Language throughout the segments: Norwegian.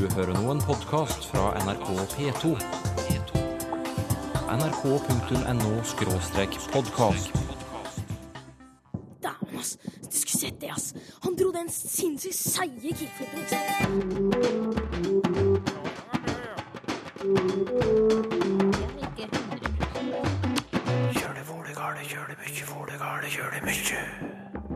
Du hører nå en podkast fra NRK P2. nrk.no podkast. Dæven, ass. Du skulle sett det, ass. Han dro den sinnssykt seige kickflipen. ikke sant?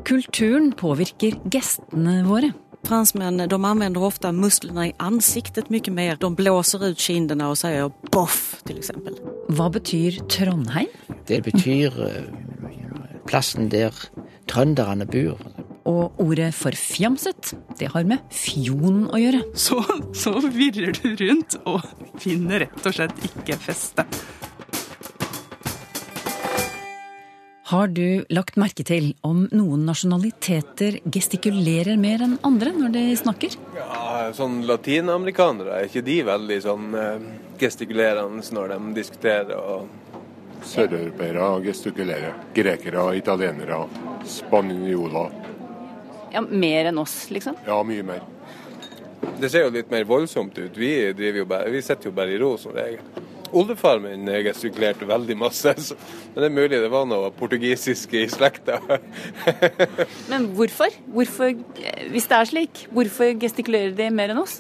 Kulturen påvirker gestene våre. Fransmän de använder ofta musklerna i ansiktet mycket mer. De blåser ut kinderna och säger boff till exempel. Hva betyr Trondheim? Det betyr eh, plassen der trønderne bor. Og ordet forfjamset, det har med fjon å gjøre. så, så virrer du rundt og finner rett og slett ikke feste. Har du lagt merke til om noen nasjonaliteter gestikulerer mer enn andre når de snakker? Ja, sånn Latinamerikanere, er ikke de veldig sånn eh, gestikulerende når de diskuterer? og Søreuropeere gestikulerer. Grekere, italienere, spanjoler. Ja, Mer enn oss, liksom? Ja, mye mer. Det ser jo litt mer voldsomt ut. Vi, driver jo bare, vi sitter jo bare i ro som regel. Oldefar min gestikulerte veldig masse, så, men det er mulig det var noe portugisisk i slekta. Men hvorfor? hvorfor? Hvis det er slik, hvorfor gestikulerer de mer enn oss?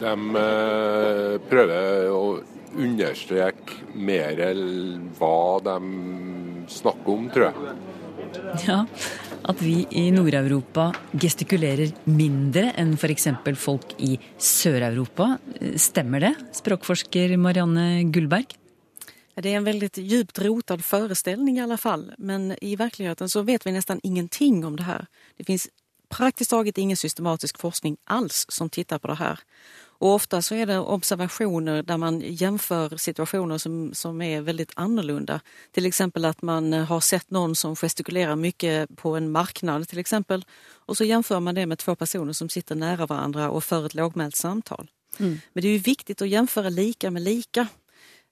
De eh, prøver å understreke mer hva de snakker om, tror jeg. Ja, At vi i Nord-Europa gestikulerer mindre enn f.eks. folk i Sør-Europa. Stemmer det, språkforsker Marianne Gullberg? Det er en veldig djupt rotad forestilling, i alle fall. Men i virkeligheten så vet vi nesten ingenting om det her. Det fins praktisk taget ingen systematisk forskning alls som tittar på det här. Och ofta så är det observationer där man jämför situationer som, som är väldigt annorlunda. Till exempel att man har sett någon som gestikulerar mycket på en marknad till exempel. Och så jämför man det med två personer som sitter nära varandra och för ett lågmält samtal. Men det är ju viktigt att jämföra lika med lika.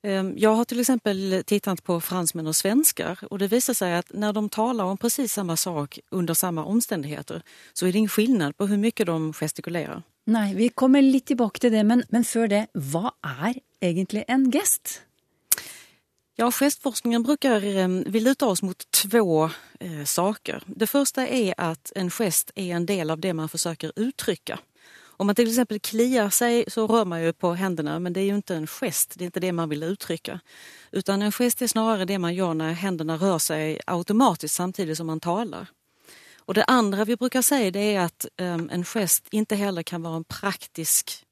Ehm, Jag har till exempel tittat på fransmän och svenskar och det visar sig att när de talar om precis samma sak under samma omstendigheter så är det ingen skillnad på hur mycket de gestikulerar. Nei, vi kommer litt tilbake til det, men, men før det, hva er egentlig en gest? Ja, gestforskningen brukar, eh, vi lutar oss mot två eh, saker. Det första är att en gest är en del av det man försöker uttrycka. Om man till exempel kliar sig så rör man ju på händerna men det är ju inte en gest, det är inte det man vill uttrycka. Utan en gest är snarare det man gör när händerna rör sig automatiskt samtidigt som man talar. Och det andra vi brukar säga det är att eh, en gest inte heller kan vara en praktisk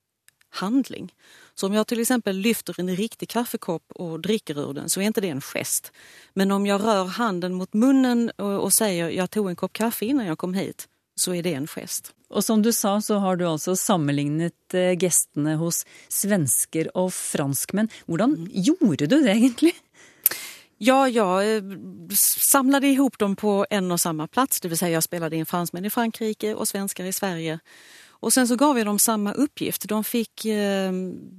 handling. Så om jag till exempel lyfter en riktig kaffekopp och dricker ur den så är inte det en gest. Men om jag rör handen mot munnen och, och säger jag tog en kopp kaffe innan jag kom hit så er det en gest. Og som du sa, så har du altså sammenlignet eh, gestene hos svensker og franskmenn. Hvordan gjorde du det egentlig? Ja, jeg samlet samlade ihop dem på en og samme plats, det vill säga jag spelade in fransmän i Frankrike og svenskar i Sverige. Og sen så gav vi dem samme uppgift. De fikk eh,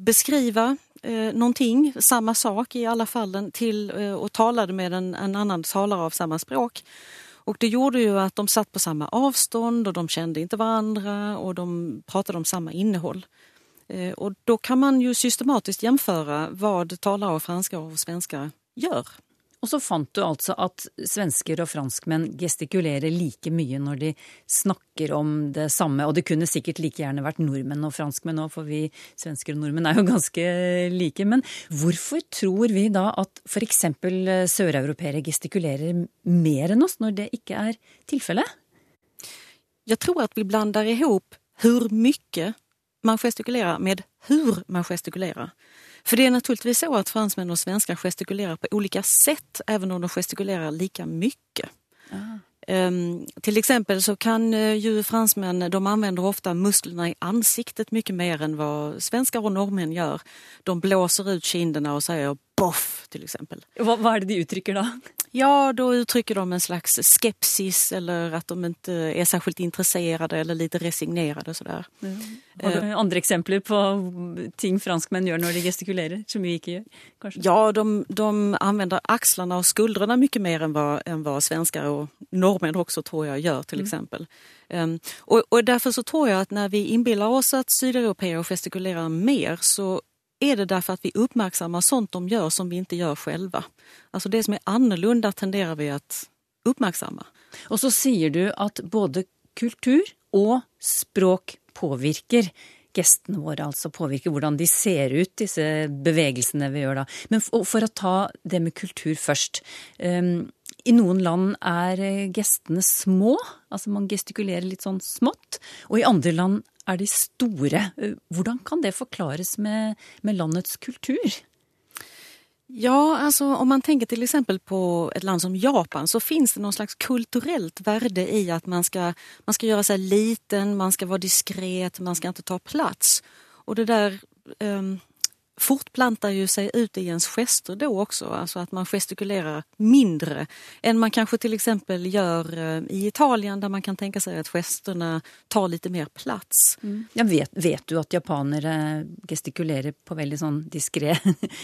beskrive eh, någonting, samma sak i alle fallen, till, eh, och talade med en, en annen taler av samme språk. Och det gjorde ju att de satt på samma avstånd och de kände inte varandra och de pratade om samma innehåll. Eh, och då kan man ju systematiskt jämföra vad talare av franska och svenska gör. Og så fant du altså at svensker og franskmenn gestikulerer like mye når de snakker om det samme. Og det kunne sikkert like gjerne vært nordmenn og franskmenn òg, for vi svensker og nordmenn er jo ganske like. Men hvorfor tror vi da at f.eks. søreuropeere gestikulerer mer enn oss, når det ikke er tilfellet? Jeg tror at vi blander ihop hvor mye man gestikulerer med hvor man gestikulerar. För det är naturligtvis så att fransmän och svenskar gestikulerar på olika sätt även om de gestikulerar lika mycket. Um, till exempel så kan eh, ju fransmän, de använder ofta musklerna i ansiktet mycket mer än vad svenskar och norrmän gör. De blåser ut kinderna och säger boff till exempel. Hva, hva er det de uttrykker da? Ja, då uttrycker de en slags skepsis eller at de ikke er särskilt intresserade eller lite resignerade sådär. Har du andre eksempler på ting franskmenn gjør når de gestikulerer, som vi ikke gjør? kanskje? Ja, de, de använder axlarna och skuldrene mye mer enn hva, enn hva svenskar och norrmän också tror jag gör till exempel. Um, og, og derfor så tror jeg at når vi innbiller oss at sydeuropeere gestikulerer mer så är det därför att vi uppmärksammar sånt de gör som vi inte gör själva. Alltså det som är annorlunda tenderar vi att uppmärksamma. Og så sier du at både kultur og språk påvirker gestene våre, altså påvirker hvordan de ser ut, disse bevegelsene vi gjør da. Men for, for å ta det med kultur først. Um, I noen land er gestene små, altså man gestikulerer litt sånn smått. Og i andre land er de store. Hvordan kan det forklares med, med landets kultur? Ja, altså om man tenker exempel på et land som Japan så fins det noen slags kulturelt värde i at man skal, man skal gjøre seg liten, man skal være diskret, man skal ikke ta plass. Og det der um, fortplantar ju sig ut i ens gester då också, alltså att man gestikulerar mindre än man kanske till exempel gör eh, i Italien där man kan tänka sig att gesterna tar lite mer plats. Mm. Ja, vet, vet, du at japanere gestikulerer på veldig sånn diskré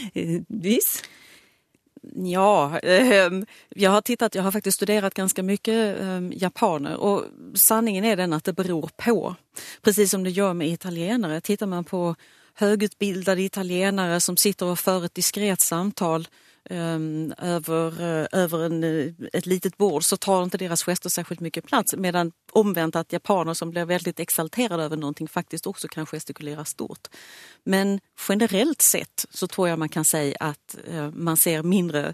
vis? Ja, eh, jag har tittat, jag har faktiskt studerat ganska mycket eh, japaner och sanningen är den att det beror på. Precis som det gör med italienare. Tittar man på högutbildade italienare som sitter och för ett diskret samtal um, över, uh, över en, uh, ett bord så tar inte deras gester särskilt mycket plats. Medan omvänt att japaner som blir väldigt exalterade över någonting faktiskt också kan gestikulera stort. Men generellt sett så tror jag man kan säga att uh, man ser mindre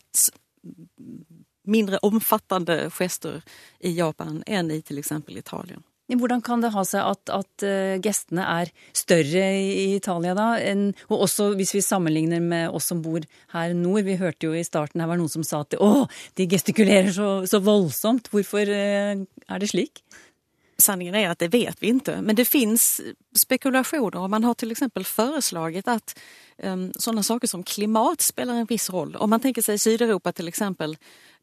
mindre omfattende gester i Japan enn i til eksempel Italien. Hvordan kan det ha seg at, at uh, gestene er større i Italia da? En, og også hvis vi sammenligner med oss som bor her nord. Vi hørte jo i starten her var noen som sa at å, de gestikulerer så, så voldsomt. Hvorfor uh, er det slik? Sanningen er at det vet vi ikke, men det fins spekulasjoner. og man har f.eks. foreslått at um, sånne saker som klimat spiller en viss roll. Om man tenker seg till exempel,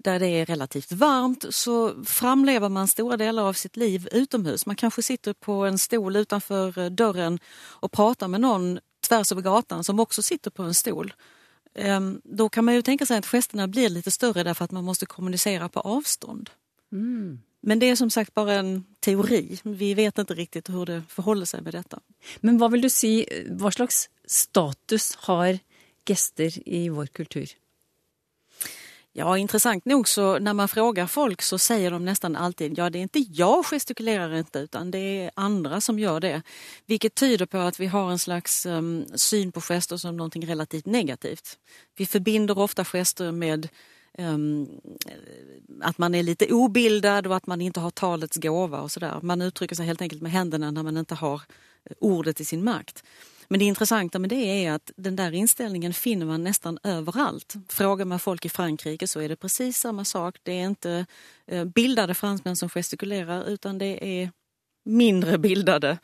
där det är relativt varmt, så framlever man stora delar av sitt liv utomhus. Man kanske sitter på en stol utanför dörren och pratar med någon tvärs över gatan som också sitter på en stol. Um, då kan man ju tänka sig att gesterna blir lite större därför att man måste kommunicera på avstånd. Mm. Men det är som sagt bara en teori. Vi vet inte riktigt hur det förhåller sig med detta. Men hva vil du si, hva slags status har gester i vår kultur? Ja, intressant nog så när man frågar folk så säger de nästan alltid ja, det är inte jag gestikulerar inte utan det är andra som gör det. Vilket tyder på att vi har en slags um, syn på gester som någonting relativt negativt. Vi förbinder ofta gester med um, att man är lite obildad och att man inte har talets gåva och sådär. Man uttrycker sig helt enkelt med händerna när man inte har ordet i sin makt. Men det intressanta med det är att den där inställningen finner man nästan överallt. Frågar man folk i Frankrike så är det precis samma sak. Det är inte bildade fransmän som gestikulerar utan det är mindre bildade.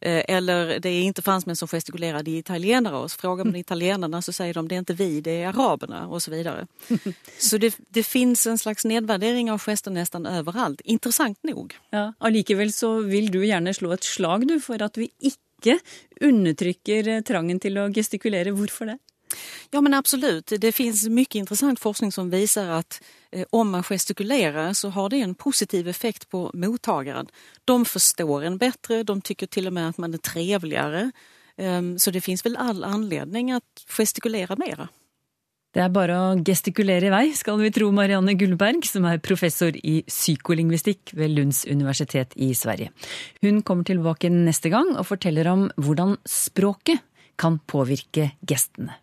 Eller det är inte fransmän som gestikulerar, det är italienare. Och frågar man italienarna så säger de det är inte vi, det är araberna och så vidare. Så det, det finns en slags nedvärdering av gester nästan överallt. Intressant nog. Ja, Allikevel så vil du gjerne slå et slag du, for at vi ikke undertrykker trangen til å gestikulere. Hvorfor det? Ja men absolut, det finns mycket intressant forskning som visar att eh, om man gestikulerar så har det en positiv effekt på mottagaren. De förstår en bättre, de tycker till och med att man är trevligare. Um, så det finns väl all anledning att gestikulera mera. Det er bare å gestikulere i vei, skal vi tro Marianne Gullberg, som er professor i psykolingvistikk ved Lunds universitet i Sverige. Hun kommer tilbake neste gang og forteller om hvordan språket kan påvirke gestene.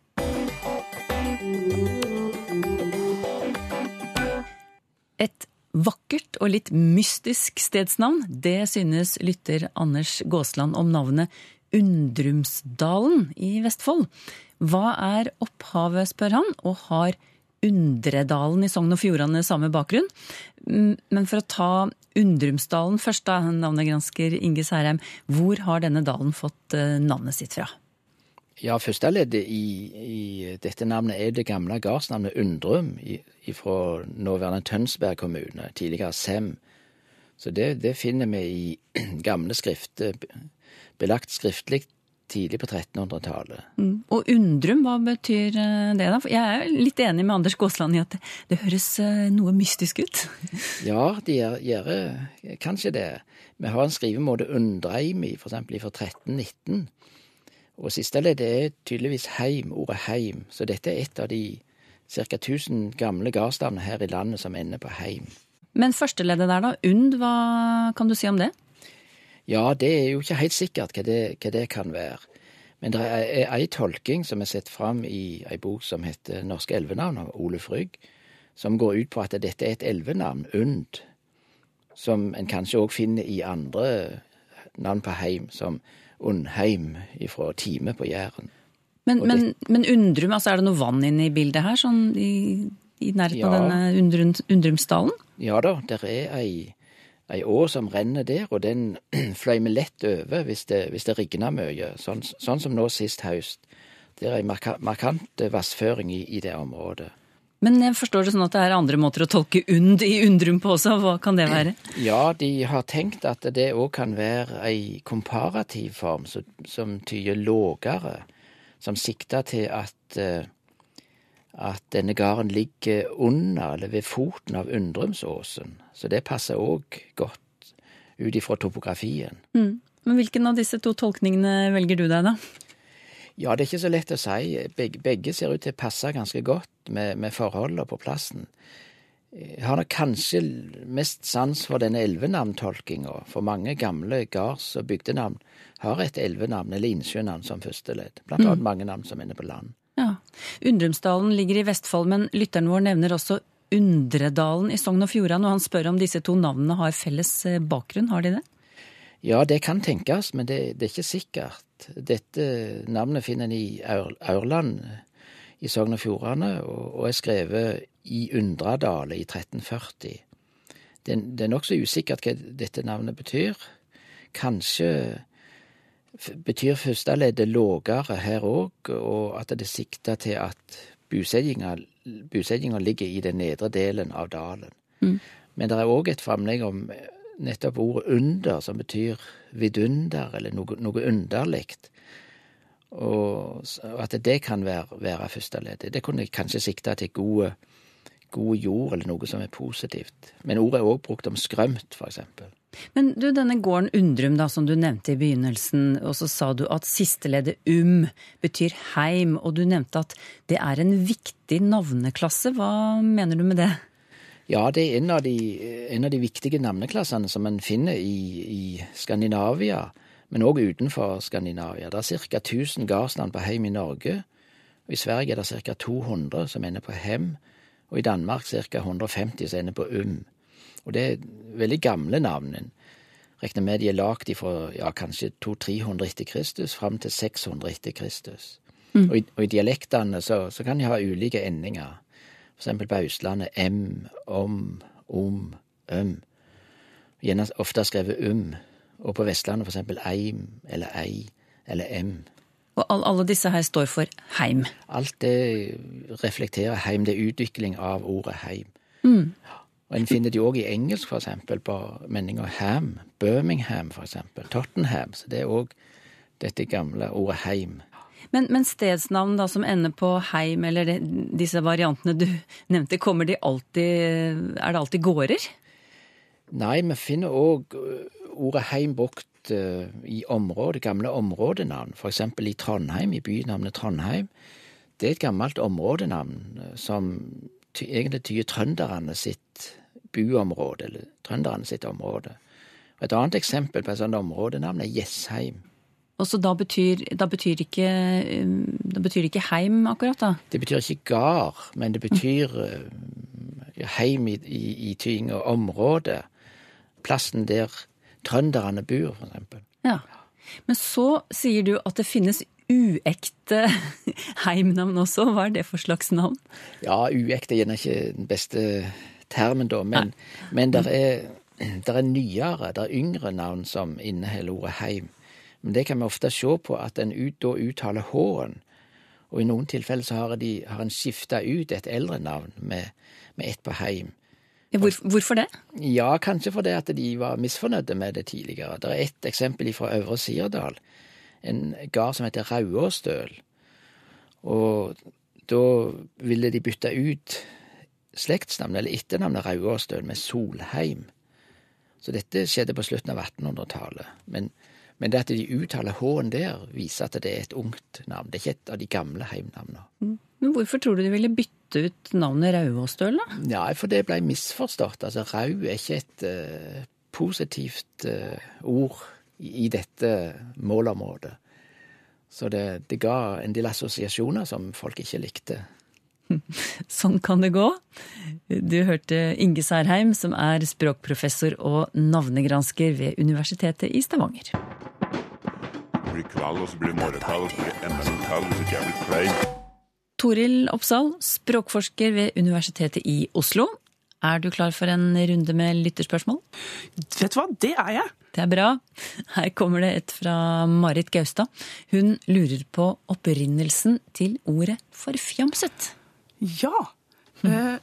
Et vakkert og litt mystisk stedsnavn, det synes lytter Anders Gåsland om navnet Undrumsdalen i Vestfold. Hva er opphavet, spør han, og har Undredalen i Sogn og Fjordane samme bakgrunn? Men for å ta Undrumsdalen først, da, navnegransker Inge Særheim. Hvor har denne dalen fått navnet sitt fra? Ja, førsteleddet i, i dette navnet er det gamle gardsnavnet Undrum i- fra nåværende Tønsberg kommune, tidligere Sem. Så det, det finner vi i gamle skrifter, belagt skriftlig tidlig på 1300-tallet. Mm. Og undrum, hva betyr eh, det da? For jeg er litt enig med Anders Gåsland i at det, det høres eh, noe mystisk ut. Ja, de gjør, eh, kanskje det. Vi har en skrivemåte undreimi, for eksempel fra 1319. Og siste ledd er tydeligvis heim, ordet heim. Så dette er et av de ca. 1000 gamle gardsnavnene her i landet som ender på heim. Men førsteleddet der da, und, hva kan du si om det? Ja, det er jo ikke helt sikkert hva det, hva det kan være. Men det er ei tolking som er sett fram i ei bok som heter Norske elvenavn av Oluf Rygg, som går ut på at dette er et elvenavn, und, som en kanskje òg finner i andre navn på heim, som Undheim ifra Time på Jæren. Men, men, men undrum, altså er det noe vann inne i bildet her, sånn i, i nærheten av denne undrum, Undrumsdalen? Ja da, der er ei, ei å som renner der, og den fløymer lett over hvis det, hvis det rigna mye, sånn, sånn som nå sist høst. Det er ei marka, markant vassføring i, i det området. Men jeg forstår det sånn at det er andre måter å tolke und i undrum på også, hva kan det være? Ja, de har tenkt at det òg kan være ei komparativ form som, som tyder lågere, som sikter til at eh, at denne gården ligger under eller ved foten av Undrumsåsen. Så det passer òg godt ut ifra topografien. Mm. Men hvilken av disse to tolkningene velger du deg, da? Ja, det er ikke så lett å si. Begge, begge ser ut til å passe ganske godt med, med forholdene på plassen. Jeg har nok kanskje mest sans for denne elvenavntolkinga, for mange gamle gards- og bygdenavn har et elvenavn eller innsjønavn som første ledd, blant annet mange navn som ender på land. Ja. Undrumsdalen ligger i Vestfold, men lytteren vår nevner også Undredalen i Sogn og Fjordane, og han spør om disse to navnene har felles eh, bakgrunn. Har de det? Ja, det kan tenkes, men det, det er ikke sikkert. Dette navnet finner en i Aur, Aurland i Sogn og Fjordane, og, er skrevet i Undradale i 1340. Det, det er nokså usikkert hva dette navnet betyr. Kanskje betyr førsteleddet lågere her òg, og at det sikter til at bosettinga ligger i den nedre delen av dalen. Men det er òg et framlegg om nettopp ordet under, som betyr vidunder, eller noe, noe underlig. Og at det kan være, være førsteleddet. Det kunne kanskje sikte til gode, god jord, eller noe som er positivt. Men ordet er òg brukt om skrømt, eksempel. Men du, denne gården Undrum da, som du nevnte i begynnelsen, og så sa du at sisteleddet um betyr heim, og du nevnte at det er en viktig navneklasse. Hva mener du med det? Ja, det er en av de, en av de viktige navneklassene som en finner i, i Skandinavia, men òg utenfor Skandinavia. Det er ca. 1000 gardsnavn på heim i Norge. og I Sverige er det ca. 200 som ender på hem, og i Danmark ca. 150 som ender på um. Og det er veldig gamle navn. En regner med de er lagd fra ja, kanskje 200-300 etter Kristus fram til 600 etter Kristus. Og, i, og i dialektene så, så kan de ha ulike endinger. For eksempel på Østlandet m, om, om, øm. Gjerne ofte skrevet um. Og på Vestlandet for eksempel eim eller ei eller em. Og all, alle disse her står for heim. Alt det reflekterer heim, det er utvikling av ordet heim. Og En finner det jo òg i engelsk, eksempel, på meninga ham. Birmingham, eksempel. Tottenham. Så det er òg dette gamle ordet heim. Men, men stedsnavn da som ender på heim, eller det, disse variantene du nevnte, kommer de alltid Er det alltid gårder? Nei, vi finner òg ordet heim brukt eh, i området, gamle områdenavn. For eksempel i Trondheim, i bynavnet Trondheim. Det er et gammelt områdenavn eh, som egentlig tyder trønderne sitt buområde, eller trønderne sitt område. Og Et annet eksempel på et sånt områdenavn er Jessheim. Og så da betyr, da betyr ikke um, Da betyr ikke heim akkurat, da? Det betyr ikke gard, men det betyr eh, heim i, i, i tyding og område. Plassen der trønderne bor, eksempel. Ja. Men så sier du at det finnes uekte heimnavn også. Hva er det for slags navn? Ja, uekte er gjerne ikke den beste termen, da, men, men der er, der er nyere, der er yngre navn som inneholder ordet heim. Men det kan vi ofte se på at en ut, da uttaler H-en. Og i noen tilfeller så har, de, har en skifta ut et eldre navn med, med ett på heim. Hvor, hvorfor det? Ja, kanskje fordi at de var misfornøyde med det tidligere. Det er ett eksempel fra Øvre Sirdal. En gard som heter Rauåstøl. Og da ville de bytte ut slektsnavnet, eller etternavnet Rauåstøl, med Solheim. Så dette skjedde på slutten av 1800-tallet. Men, men, det at de uttaler H-en der, viser at det er et ungt navn. Det er ikke et av de gamle heimnavnene. Mm. Men hvorfor tror du de ville bytte ut navnet Rauåstøl, da? Ja, for det ble misforstått. Altså, rau er ikke et uh, positivt uh, ord i, i dette målområdet. Så det, det ga en del assosiasjoner som folk ikke likte. Sånn kan det gå. Du hørte Inge Særheim, som er språkprofessor og navnegransker ved Universitetet i Stavanger. Det blir kvall, og så blir det morgentall, og så blir det NM-tall, og så blir det. Toril Oppsal, språkforsker ved Universitetet i Oslo. Er du klar for en runde med lytterspørsmål? Vet du hva, det er jeg. Det er bra. Her kommer det et fra Marit Gaustad. Hun lurer på opprinnelsen til ordet forfjamset. Ja. Eh,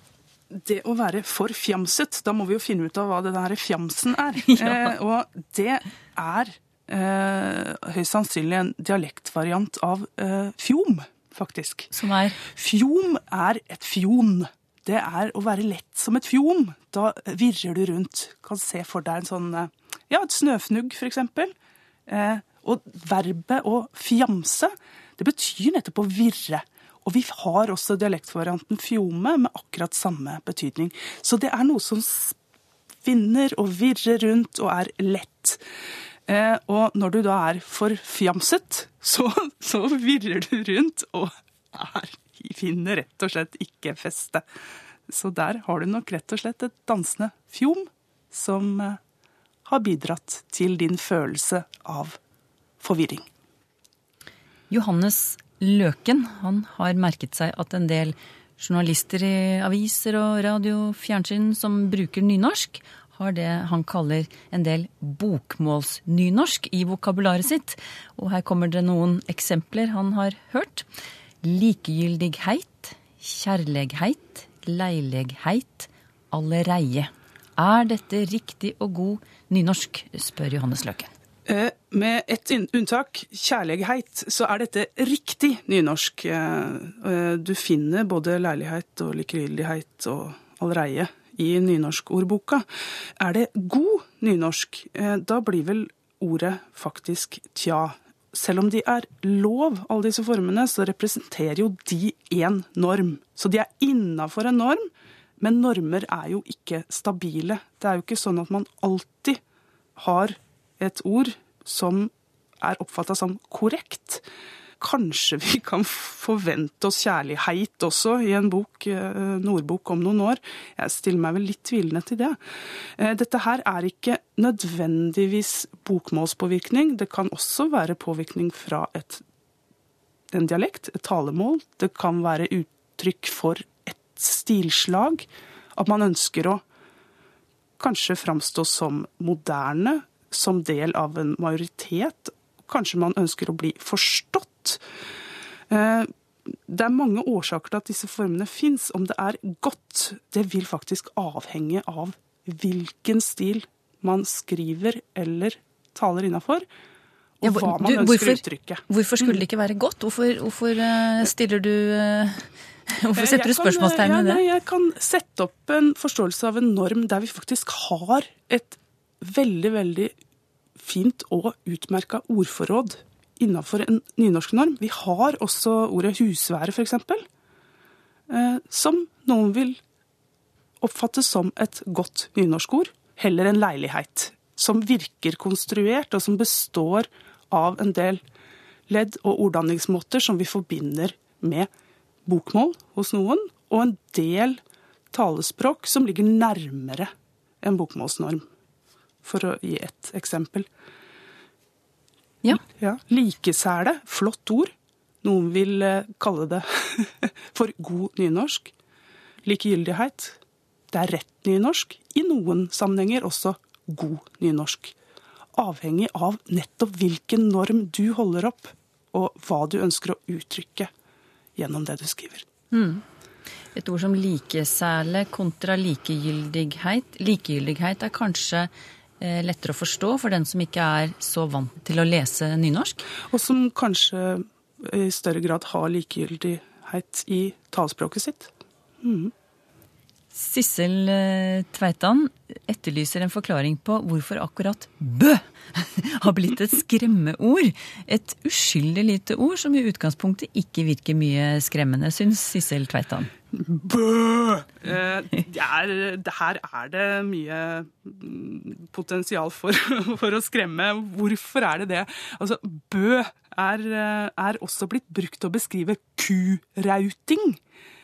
det å være forfjamset, da må vi jo finne ut av hva det der fjamsen er. Ja. Eh, og det er eh, høyst sannsynlig en dialektvariant av fjom, faktisk. Som er? Fjom er et fjon. Det er å være lett som et fjom. Da virrer du rundt. Kan se for deg en sånn eh, Ja, et snøfnugg, eksempel. Eh, og verbet å fjamse, det betyr nettopp å virre. Og vi har også dialektvarianten fjome med akkurat samme betydning. Så det er noe som spinner og virrer rundt og er lett. Eh, og når du da er forfjamset, så, så virrer du rundt og er, finner rett og slett ikke feste. Så der har du nok rett og slett et dansende fjom som eh, har bidratt til din følelse av forvirring. Johannes Løken han har merket seg at en del journalister i aviser og radio, fjernsyn som bruker nynorsk, har det han kaller en del bokmålsnynorsk i vokabularet sitt. Og her kommer det noen eksempler han har hørt. Likegyldigheit, kjærlegheit, leilegheit, allereie. Er dette riktig og god nynorsk, spør Johannes Løken. Eh, med ett unntak, kjærlighet, så er dette riktig nynorsk. Du finner både leilighet og likegyldighet og allereie i nynorskordboka. Er det god nynorsk, da blir vel ordet faktisk tja. Selv om de er lov, alle disse formene, så representerer jo de én norm. Så de er innafor en norm, men normer er jo ikke stabile. Det er jo ikke sånn at man alltid har et ord som er oppfatta som korrekt. Kanskje vi kan forvente oss kjærlighet også i en bok, en ordbok om noen år. Jeg stiller meg vel litt tvilende til det. Dette her er ikke nødvendigvis bokmålspåvirkning. Det kan også være påvirkning fra et, en dialekt, et talemål. Det kan være uttrykk for et stilslag. At man ønsker å kanskje framstå som moderne, som del av en majoritet. Kanskje man ønsker å bli forstått. Det er mange årsaker til at disse formene fins. Om det er godt, det vil faktisk avhenge av hvilken stil man skriver eller taler innafor. Og hva man du, ønsker hvorfor, å uttrykke. Hvorfor skulle det ikke være godt? Hvorfor, hvorfor eh, stiller du eh, Hvorfor setter du Jeg du spørsmålstegn ved det? ja, Jeg kan sette opp en forståelse av en norm der vi faktisk har et veldig, veldig fint og utmerka ordforråd innafor en nynorsk norm. Vi har også ordet husvære, f.eks., eh, som noen vil oppfatte som et godt nynorskord, heller en leilighet. Som virker konstruert, og som består av en del ledd og orddanningsmåter som vi forbinder med bokmål hos noen, og en del talespråk som ligger nærmere en bokmålsnorm. For å gi ett eksempel. Ja. Likesæle, flott ord. Noen vil eh, kalle det for god nynorsk. Likegyldighet, det er rett nynorsk. I noen sammenhenger også god nynorsk. avhengig av nettopp hvilken norm du holder opp, og hva du ønsker å uttrykke gjennom det du skriver. Mm. Et ord som likesæle kontra likegyldighet. Likegyldighet er kanskje lettere å forstå for den som ikke er så vant til å lese nynorsk? Og som kanskje i større grad har likegyldighet i talespråket sitt. Mm. Sissel eh, Tveitan etterlyser en forklaring på hvorfor akkurat bø har blitt et skremmeord. Et uskyldig lite ord som i utgangspunktet ikke virker mye skremmende, syns Sissel Tveitan. Bø! Eh, det er, det her er det mye mm, potensial for, for å skremme. Hvorfor er det det? Altså, bø er, eh, er også blitt brukt til å beskrive kurauting.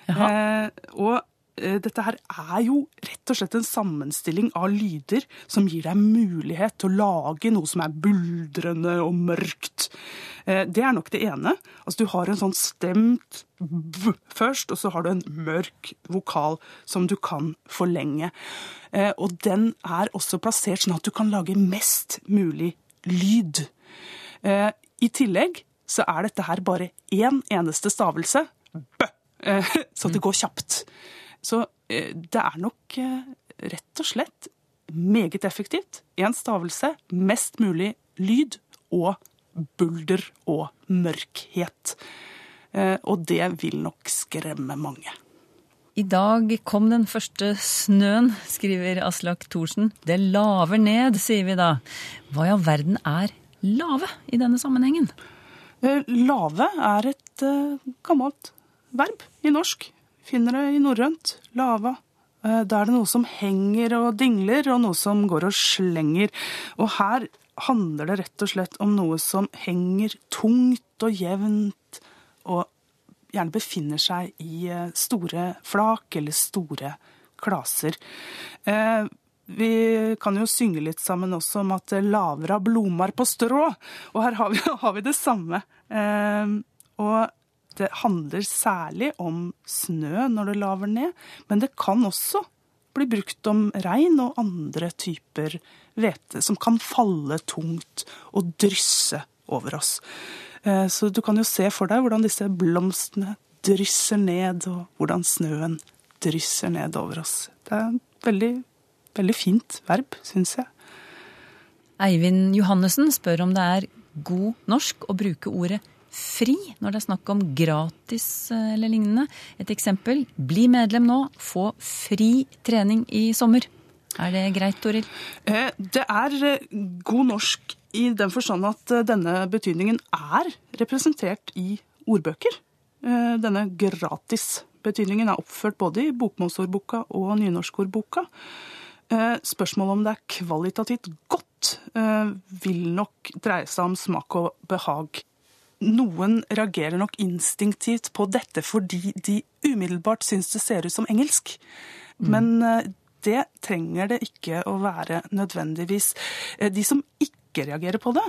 Eh, og dette her er jo rett og slett en sammenstilling av lyder som gir deg mulighet til å lage noe som er buldrende og mørkt. Eh, det er nok det ene. Altså Du har en sånn stemt b først, og så har du en mørk vokal som du kan forlenge. Eh, og den er også plassert sånn at du kan lage mest mulig lyd. I tillegg så er dette her bare én eneste stavelse. Bø! Så det går kjapt. Så eh, det er nok eh, rett og slett meget effektivt. Én stavelse, mest mulig lyd og bulder og mørkhet. Eh, og det vil nok skremme mange. I dag kom den første snøen, skriver Aslak Thorsen. Det laver ned, sier vi da. Hva i all verden er lave i denne sammenhengen? Lave er et gammelt verb i norsk finner det i norrønt. Lava. Eh, da er det noe som henger og dingler, og noe som går og slenger. Og her handler det rett og slett om noe som henger tungt og jevnt, og gjerne befinner seg i eh, store flak eller store klaser. Eh, vi kan jo synge litt sammen også om at 'lavra blomar på strå, og her har vi, har vi det samme. Og det handler særlig om snø når det laver ned, men det kan også bli brukt om regn og andre typer hvete som kan falle tungt og drysse over oss. Eh, så du kan jo se for deg hvordan disse blomstene drysser ned, og hvordan snøen drysser ned over oss. Det er et veldig, veldig fint verb, syns jeg. Eivind Johannessen spør om det er god norsk å bruke ordet fri når det er snakk om gratis eh, eller lignende. Et eksempel bli medlem nå, få fri trening i sommer. Er det greit, Toril? Eh, det er eh, god norsk i den forstand at denne betydningen er representert i ordbøker. Denne gratis-betydningen er oppført både i bokmålsordboka og nynorskordboka. Spørsmålet om det er kvalitativt godt, vil nok dreie seg om smak og behag noen reagerer nok instinktivt på dette fordi de umiddelbart syns det ser ut som engelsk. Mm. Men eh, det trenger det ikke å være nødvendigvis. Eh, de som ikke reagerer på det,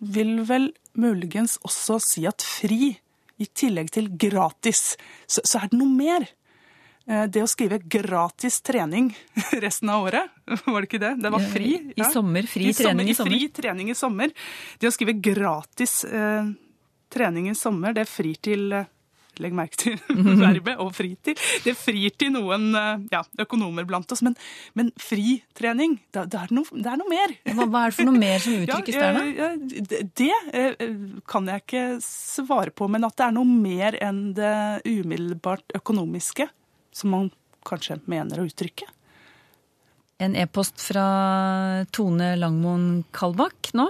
vil vel muligens også si at fri, i tillegg til gratis, så, så er det noe mer. Eh, det å skrive gratis trening resten av året, var det ikke det? Det var fri. Ja. I sommer. Fri I trening sommer, i sommer. Fri trening i sommer. Det å skrive gratis trening i sommer, det frir til eh, Legg merke til verbet og fritid. Det frir til noen eh, ja, økonomer blant oss, men, men fritrening, det, det, er noe, det, er noe, mer. Hva, hva, er det for noe mer som uttrykkes ja, der, da? Ja, det eh, kan jeg ikke svare på, men at det er noe mer enn det umiddelbart økonomiske som man kanskje mener å uttrykke. En e-post fra Tone Langmoen Kalbakk nå.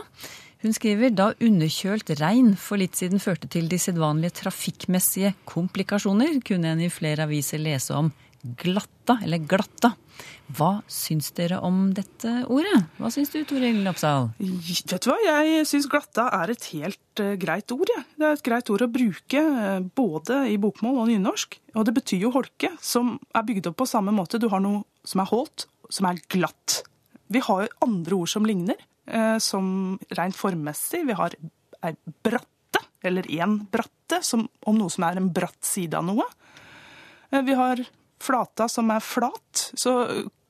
Hun skriver da underkjølt regn for litt siden førte til de sedvanlige trafikkmessige komplikasjoner, kunne en i flere aviser lese om glatta, eller glatta. Hva syns dere om dette ordet? Hva syns du, Toril Oppsal? Vet du hva, jeg syns glatta er et helt uh, greit ord. Ja. Det er et greit ord å bruke uh, både i bokmål og nynorsk. Og det betyr jo holke, som er bygd opp på samme måte. Du har noe som er holdt, som er glatt. Vi har jo andre ord som ligner. Eh, som rent formmessig. Vi har ei bratte, eller én bratte, som, om noe som er en bratt side av noe. Eh, vi har flata som er flat. Så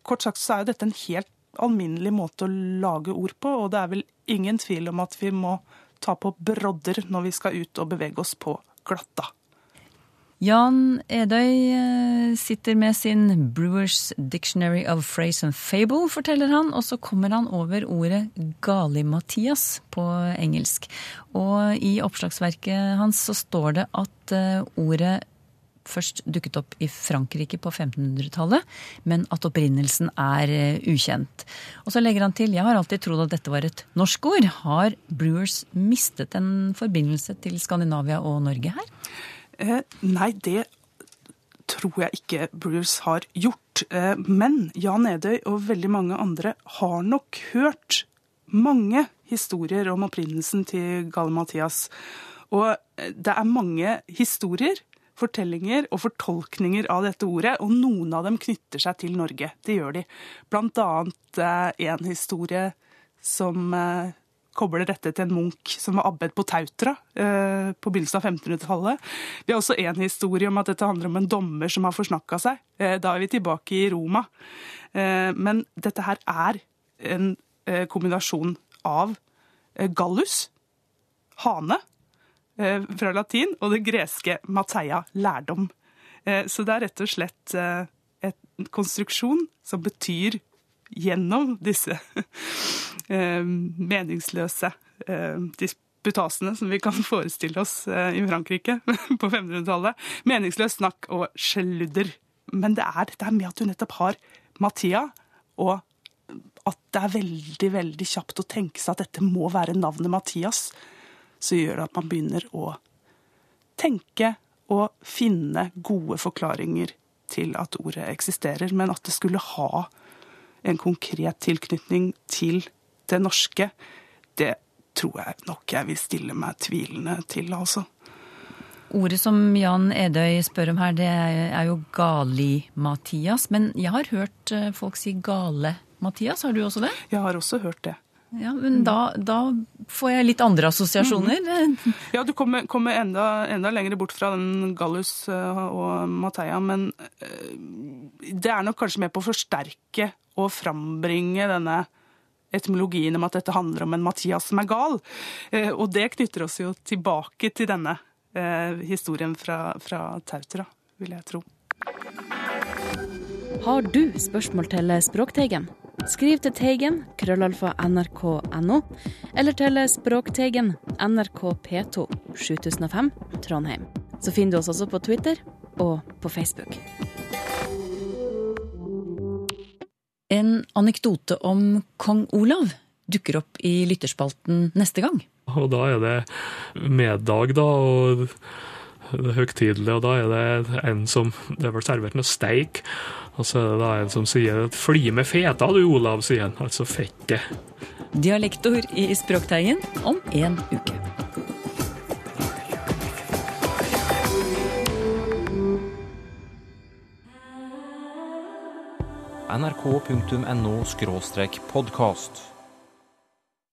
kort sagt så er jo dette en helt alminnelig måte å lage ord på, og det er vel ingen tvil om at vi må ta på brodder når vi skal ut og bevege oss på glatta. Jan Edøy eh, sitter med sin Brewers Dictionary of Phrase and Fable, forteller han, og så kommer han over ordet galimatias på engelsk. Og i oppslagsverket hans så står det at eh, ordet først dukket opp i Frankrike på 1500-tallet, men at opprinnelsen er eh, ukjent. Og så legger han til jeg har alltid trodd at dette var et norsk ord. Har Brewers mistet en forbindelse til Skandinavia og Norge her? Eh, nei, det tror jeg ikke Bruce har gjort. Eh, men Jan Edøy og veldig mange andre har nok hørt mange historier om opprinnelsen til Galle-Mathias. Og eh, det er mange historier, fortellinger og fortolkninger av dette ordet, og noen av dem knytter seg til Norge. Det gjør de. Blant annet eh, en historie som eh, kobler dette til en munk som var abbed på Tautra eh, på begynnelsen av 1500-tallet. Vi har også en historie om at dette handler om en dommer som har forsnakka seg. Eh, da er vi tilbake i Roma. Eh, men dette her er en kombinasjon av gallus, hane, fra latin, og det greske mateia, lærdom. Så det er rett og slett en konstruksjon som betyr gjennom disse eh, meningsløse eh, disputasene som vi kan forestille oss eh, i Frankrike på 500-tallet. Meningsløst snakk og sludder. Men det er dette med at du nettopp har Mathia, og at det er veldig, veldig kjapt å tenke seg at dette må være navnet Mathias, så gjør det at man begynner å tenke og finne gode forklaringer til at ordet eksisterer. Men at det skulle ha en konkret tilknytning til det norske, det tror jeg nok jeg vil stille meg tvilende til, altså. Ordet som Jan Edøy spør om her, det er jo Gali-Mathias. Men jeg har hørt eh, folk si Gale-Mathias. Har du også det? Jeg har også hørt det. Ja, Men da, da får jeg litt andre assosiasjoner. Mm. Ja, du kommer, kommer enda, enda, lenger bort fra den Gallus eh, og Matheia. Men eh, det er nok kanskje med på å forsterke og frambringe denne etymologien om at dette handler om en Mathias som er gal. Eh, og det knytter oss jo tilbake til denne eh, historien fra, fra Tautra, vil jeg tro. Har du spørsmål til Språkteigen? Skriv til Teigen, krøllalfa nrk.no, eller til Språkteigen, NRK P2, 7005, Trondheim. Så finner du oss også på Twitter og på Facebook. En anekdote om kong Olav dukker opp i lytterspalten neste gang. Og da er det middag, da, og det er høytidelig, og da er det en som Det er vel servert noe steik, og så er det da en som sier 'fly med feta du, Olav', sier han. Altså fettet. Dialektord i Språkteigen om en uke. nrk.no podkast.